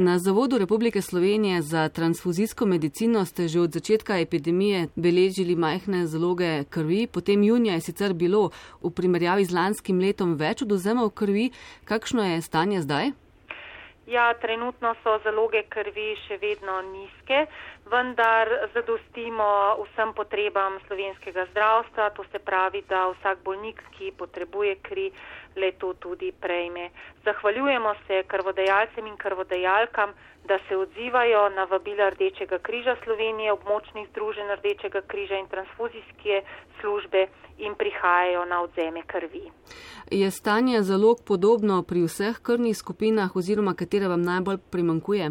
Na Zavodu Republike Slovenije za transfuzijsko medicino ste že od začetka epidemije beležili majhne zaloge krvi, potem junija je sicer bilo v primerjavi z lanskim letom več oduzemov krvi. Kakšno je stanje zdaj? Ja, trenutno so zaloge krvi še vedno nizke, vendar zadostimo vsem potrebam slovenskega zdravstva. To se pravi, da vsak bolnik, ki potrebuje kri, le to tudi prejme. Zahvaljujemo se krvodajalcem in krvodajalkam, da se odzivajo na vabila Rdečega križa Slovenije, območnih združenj Rdečega križa in transfuzijske službe in prihajajo na odzeme krvi. Je stanje zalog podobno pri vseh krvnih skupinah oziroma katere vam najbolj primankuje?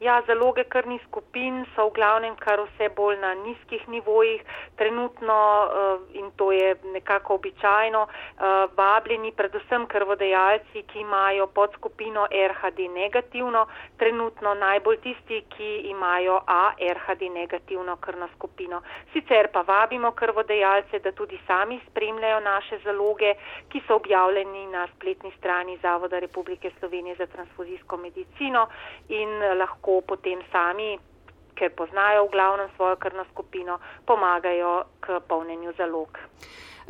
Ja, zaloge krvnih skupin so v glavnem kar vse bolj na nizkih nivojih. Trenutno, eh, in to je nekako običajno, eh, vabljeni predvsem krvodajalci, ki imajo podskupino RHD negativno, trenutno najbolj tisti, ki imajo ARHD negativno krvno skupino. Sicer pa vabimo krvodajalce, da tudi sami spremljajo naše zaloge, ki so objavljeni na spletni strani Zavoda Republike Slovenije za transfuzijsko medicino in lahko lahko potem sami, ker poznajo v glavnem svojo krvno skupino, pomagajo k polnjenju zalog.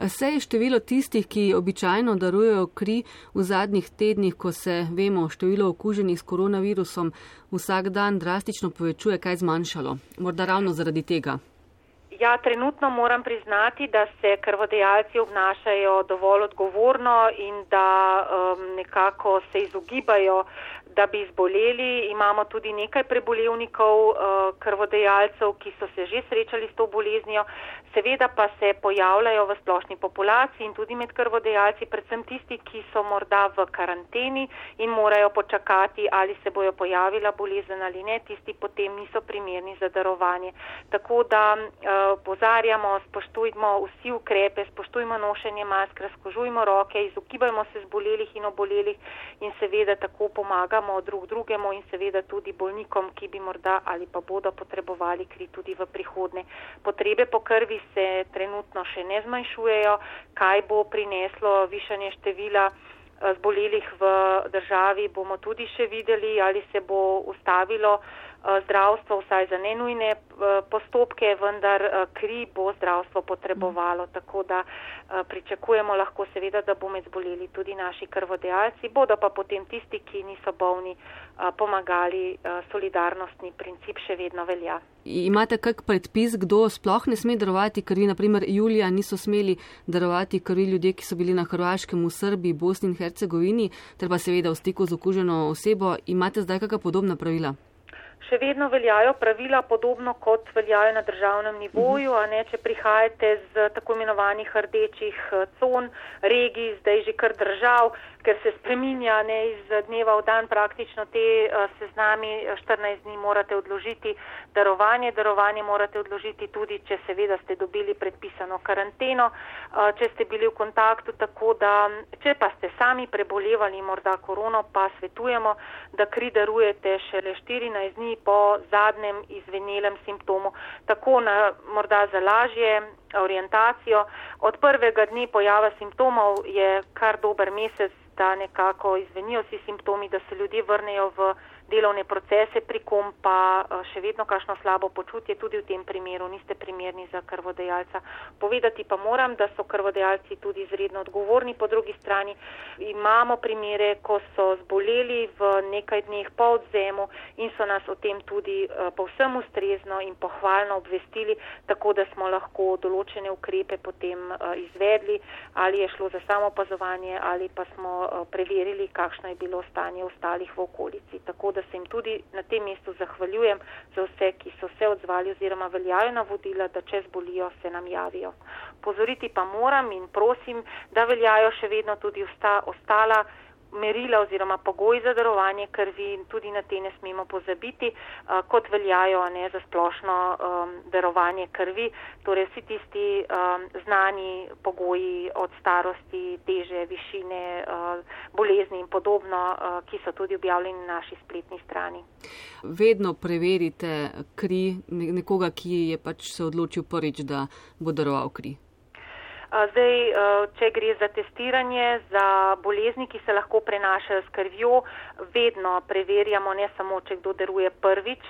Se je število tistih, ki običajno darujejo kri v zadnjih tednih, ko se, vemo, število okuženih s koronavirusom vsak dan drastično povečuje, kaj zmanjšalo? Morda ravno zaradi tega. Ja, trenutno moram priznati, da se krvodajalci obnašajo dovolj odgovorno in da um, nekako se izogibajo da bi zboleli. Imamo tudi nekaj prebolevnikov, uh, krvodajalcev, ki so se že srečali s to boleznijo. Seveda pa se pojavljajo v splošni populaciji in tudi med krvodajalci, predvsem tisti, ki so morda v karanteni in morajo počakati, ali se bojo pojavila bolezen ali ne, tisti potem niso primerni za darovanje. Tako da uh, pozarjamo, spoštujmo vsi ukrepe, spoštujmo nošenje mask, razkožujmo roke, izogibajmo se zbolelih in obolelih in seveda tako pomagamo drug drugemu in seveda tudi bolnikom, ki bi morda ali pa bodo potrebovali kri tudi v prihodne. Potrebe po krvi se trenutno še ne zmanjšujejo, kaj bo prineslo višanje števila eh, zbolelih v državi, bomo tudi še videli, ali se bo ustavilo. Eh, zdravstvo, vsaj za nenujne eh, postopke, vendar eh, kri bo zdravstvo potrebovalo. Tako da pričakujemo lahko seveda, da bomo zboleli tudi naši krvodajalci, bodo pa potem tisti, ki niso bolni, pomagali. Solidarnostni princip še vedno velja. Imate kak predpis, kdo sploh ne sme darovati krvi? Naprimer, Julija niso smeli darovati krvi ljudje, ki so bili na Hrvaškem, v Srbiji, Bosni in Hercegovini, ter pa seveda v stiku z okuženo osebo. Imate zdaj kakšna podobna pravila? Še vedno veljajo pravila podobno kot veljajo na državnem nivoju, a ne, če prihajate z tako imenovanih rdečih eh, con, regij, zdaj že kar držav, ker se spreminja ne iz dneva v dan praktično te uh, seznami 14 eh, dni morate odložiti darovanje, darovanje morate odložiti tudi, če seveda ste dobili predpisano karanteno, če ste bili v kontaktu, tako da, če pa ste sami prebolevali morda korono, pa svetujemo, da kri darujete šele 14 dni po zadnjem izvenelem simptomu, tako na morda za lažje orientacijo. Od prvega dne pojava simptomov je kar dober mesec da nekako izvenijo vsi simptomi, da se ljudje vrnejo v delovne procese, pri kom pa eh, še vedno kakšno slabo počutje, tudi v tem primeru niste primerni za krvodajalca. Povedati pa moram, da so krvodajalci tudi izredno odgovorni, po drugi strani imamo primere, ko so zboleli v nekaj dneh po odzemu in so nas o tem tudi eh, povsem ustrezno in pohvalno obvestili, tako da smo lahko določene ukrepe potem eh, izvedli, ali je šlo za samo opazovanje ali pa smo preverili, kakšno je bilo stanje ostalih v okolici. Tako da se jim tudi na tem mestu zahvaljujem za vse, ki so se odzvali oziroma veljajo navodila, da če zbolijo, se nam javijo. Pozoriti pa moram in prosim, da veljajo še vedno tudi osta, ostala merila oziroma pogoji za darovanje krvi in tudi na te ne smemo pozabiti, kot veljajo ne za splošno um, darovanje krvi, torej vsi tisti um, znani pogoji od starosti, teže, višine, uh, bolezni in podobno, uh, ki so tudi objavljeni na naši spletni strani. Vedno preverite kri nekoga, ki je pač se odločil prvič, da bo daroval kri. Zdaj, če gre za testiranje za bolezni, ki se lahko prenašajo s krvjo, vedno preverjamo ne samo, če kdo deruje prvič,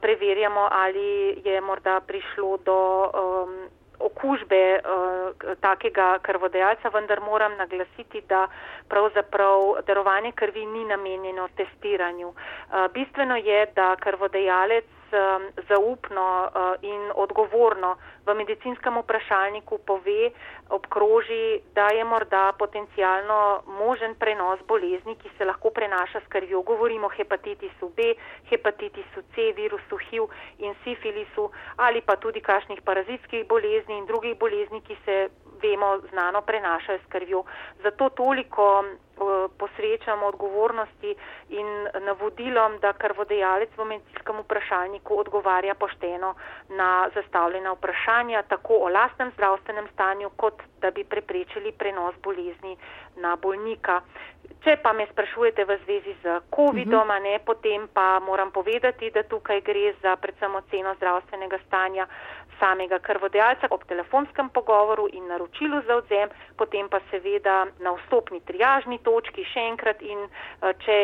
preverjamo, ali je morda prišlo do um, okužbe uh, takega krvodajalca, vendar moram naglasiti, da pravzaprav darovanje krvi ni namenjeno testiranju. Uh, bistveno je, da krvodajalec zaupno uh, in odgovorno v medicinskem vprašalniku pove, obkroži, da je morda potencijalno možen prenos bolezni, ki se lahko prenaša s krvjo. Govorimo o hepatitisu B, hepatitisu C, virusu HIV in sifilisu ali pa tudi kakšnih parazitskih bolezni in drugih bolezni, ki se vemo znano prenašajo s krvjo. Zato toliko posvečamo odgovornosti in navodilom, da krvodajalec v medicinskem vprašalniku odgovarja pošteno na zastavljena vprašanja, tako o lastnem zdravstvenem stanju, kot da bi preprečili prenos bolezni na bolnika. Če pa me sprašujete v zvezi z COVID-om, uh -huh. ne, potem pa moram povedati, da tukaj gre za predvsem oceno zdravstvenega stanja samega krvodajalca ob telefonskem pogovoru in naročilu za odzem, potem pa seveda na vstopni triažni točki še enkrat in eh, če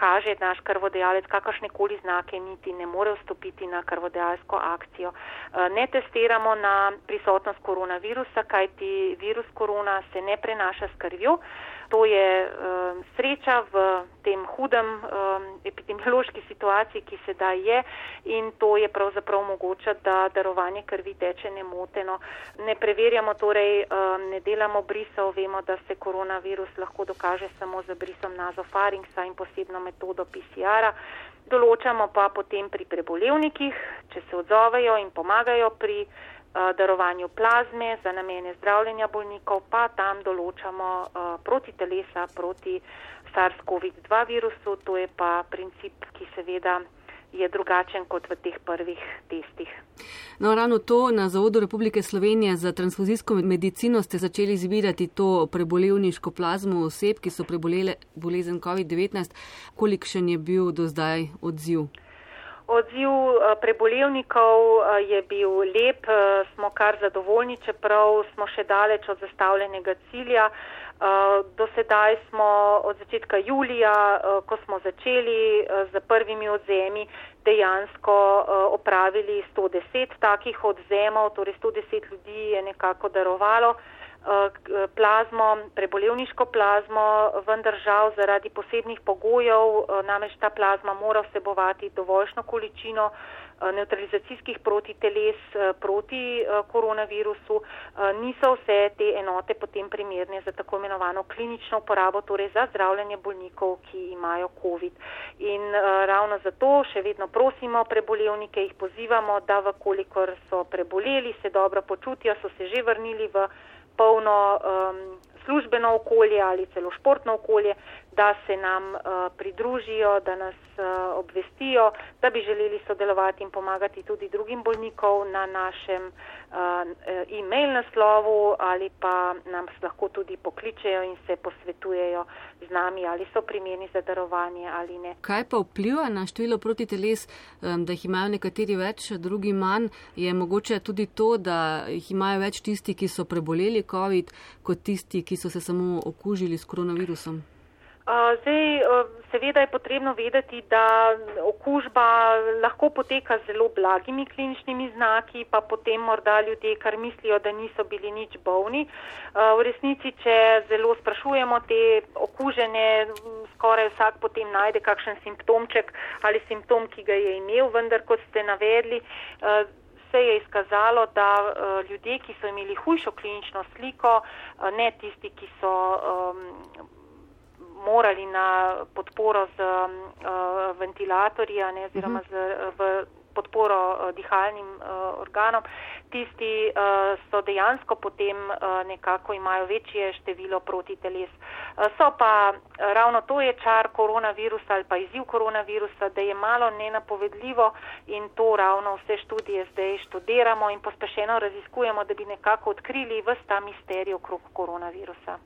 kaže naš krvodajalec kakršne koli znake, niti ne more vstopiti na krvodajalsko akcijo. Eh, ne testiramo na prisotnost koronavirusa, kajti virus korona se ne prenaša s krvjo. To je um, sreča v tem hudem um, epidemiološki situaciji, ki sedaj je in to je pravzaprav mogoče, da darovanje krvi teče nemoteno. Ne preverjamo, torej um, ne delamo brisov, vemo, da se koronavirus lahko dokaže samo z brisom nazofaringsa in posebno metodo PCR-a. Določamo pa potem pri prebolevnikih, če se odzovejo in pomagajo pri darovanju plazme za namene zdravljenja bolnikov, pa tam določamo uh, proti telesa, proti SARS-CoV-2 virusu. To je pa princip, ki seveda je drugačen kot v teh prvih testih. No, ravno to na Zavodu Republike Slovenije za transfuzijsko medicino ste začeli zbirati to prebolevniško plazmo oseb, ki so prebolele bolezen COVID-19. Kolikšen je bil do zdaj odziv? Odziv eh, prebolevnikov eh, je bil lep, eh, smo kar zadovoljni, čeprav smo še daleč od zastavljenega cilja. Do sedaj smo od začetka julija, ko smo začeli z prvimi odzemi, dejansko opravili 110 takih odzemov, torej 110 ljudi je nekako darovalo. Eh, plazmo, prebolevniško plazmo, vendar žal zaradi posebnih pogojev, eh, namreč ta plazma mora vsebovati dovoljšno količino eh, neutralizacijskih protiteles proti koronavirusu, niso vse te enote potem primerne za tako imenovano klinično uporabo, torej za zdravljanje bolnikov, ki imajo COVID. In ravno zato še vedno prosimo prebolevnike, jih pozivamo, da vkolikor so preboleli, se dobro počutijo, so se že vrnili v polno um, službeno okolje ali celo športno okolje, da se nam uh, pridružijo, da nas uh, obvestijo, da bi želeli sodelovati in pomagati tudi drugim bolnikom na našem uh, e-mail naslovu ali pa nam lahko tudi pokličejo in se posvetujejo z nami, ali so primerni za darovanje ali ne. Kaj pa vpliva na število protiteles, um, da jih imajo nekateri več, drugi manj? Je mogoče tudi to, da jih imajo več tisti, ki so preboleli COVID, kot tisti, ki so se samo okužili s koronavirusom? Zdaj, seveda je potrebno vedeti, da okužba lahko poteka z zelo blagimi kliničnimi znaki, pa potem morda ljudje, kar mislijo, da niso bili nič bolni. V resnici, če zelo sprašujemo te okužene, skoraj vsak potem najde kakšen simptomček ali simptom, ki ga je imel, vendar kot ste navedli, se je izkazalo, da ljudje, ki so imeli hujšo klinično sliko, ne tisti, ki so morali na podporo z uh, ventilatorji, ne, oziroma z, v podporo uh, dihalnim uh, organom. Tisti uh, so dejansko potem uh, nekako imajo večje število protiteles. Uh, so pa ravno to je čar koronavirusa ali pa izziv koronavirusa, da je malo nenapovedljivo in to ravno vse študije zdaj študiramo in pospešeno raziskujemo, da bi nekako odkrili vsta misterij okrog koronavirusa.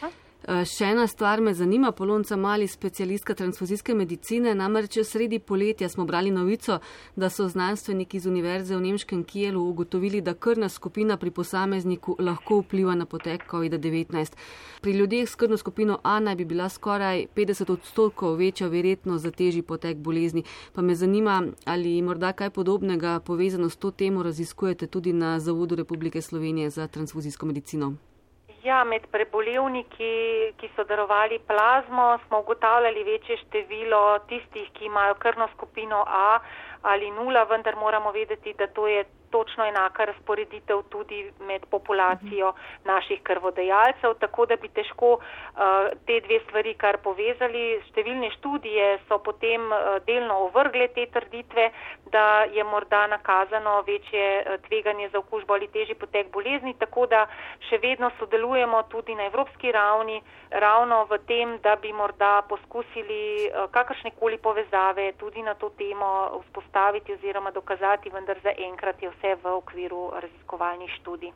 Hm? Eh, še ena stvar me zanima, Polonca Mali, specialistka transfuzijske medicine, namreč sredi poletja smo brali novico, da so znanstveniki z Univerze v Nemškem Kijelu ugotovili, da krvna skupina pri posamezniku lahko vpliva na potek COVID-19. Pri ljudeh s krvno skupino A naj bi bila skoraj 50 odstotkov večja verjetnost za težji potek bolezni. Pa me zanima, ali morda kaj podobnega povezano s to temo raziskujete tudi na Zavodu Republike Slovenije za transfuzijsko medicino. Ja, med prebolevniki, ki so darovali plazmo, smo ugotavljali večje število tistih, ki imajo krvno skupino A ali nula, vendar moramo vedeti, da to je točno enaka razporeditev tudi med populacijo naših krvodajalcev, tako da bi težko uh, te dve stvari kar povezali. Številne študije so potem uh, delno ovrgle te trditve, da je morda nakazano večje uh, tveganje za okužbo ali težji potek bolezni, tako da še vedno sodelujemo tudi na evropski ravni ravno v tem, da bi morda poskusili kakršnekoli povezave tudi na to temo vzpostaviti oziroma dokazati, vendar za enkrat je vse v okviru raziskovalnih študij.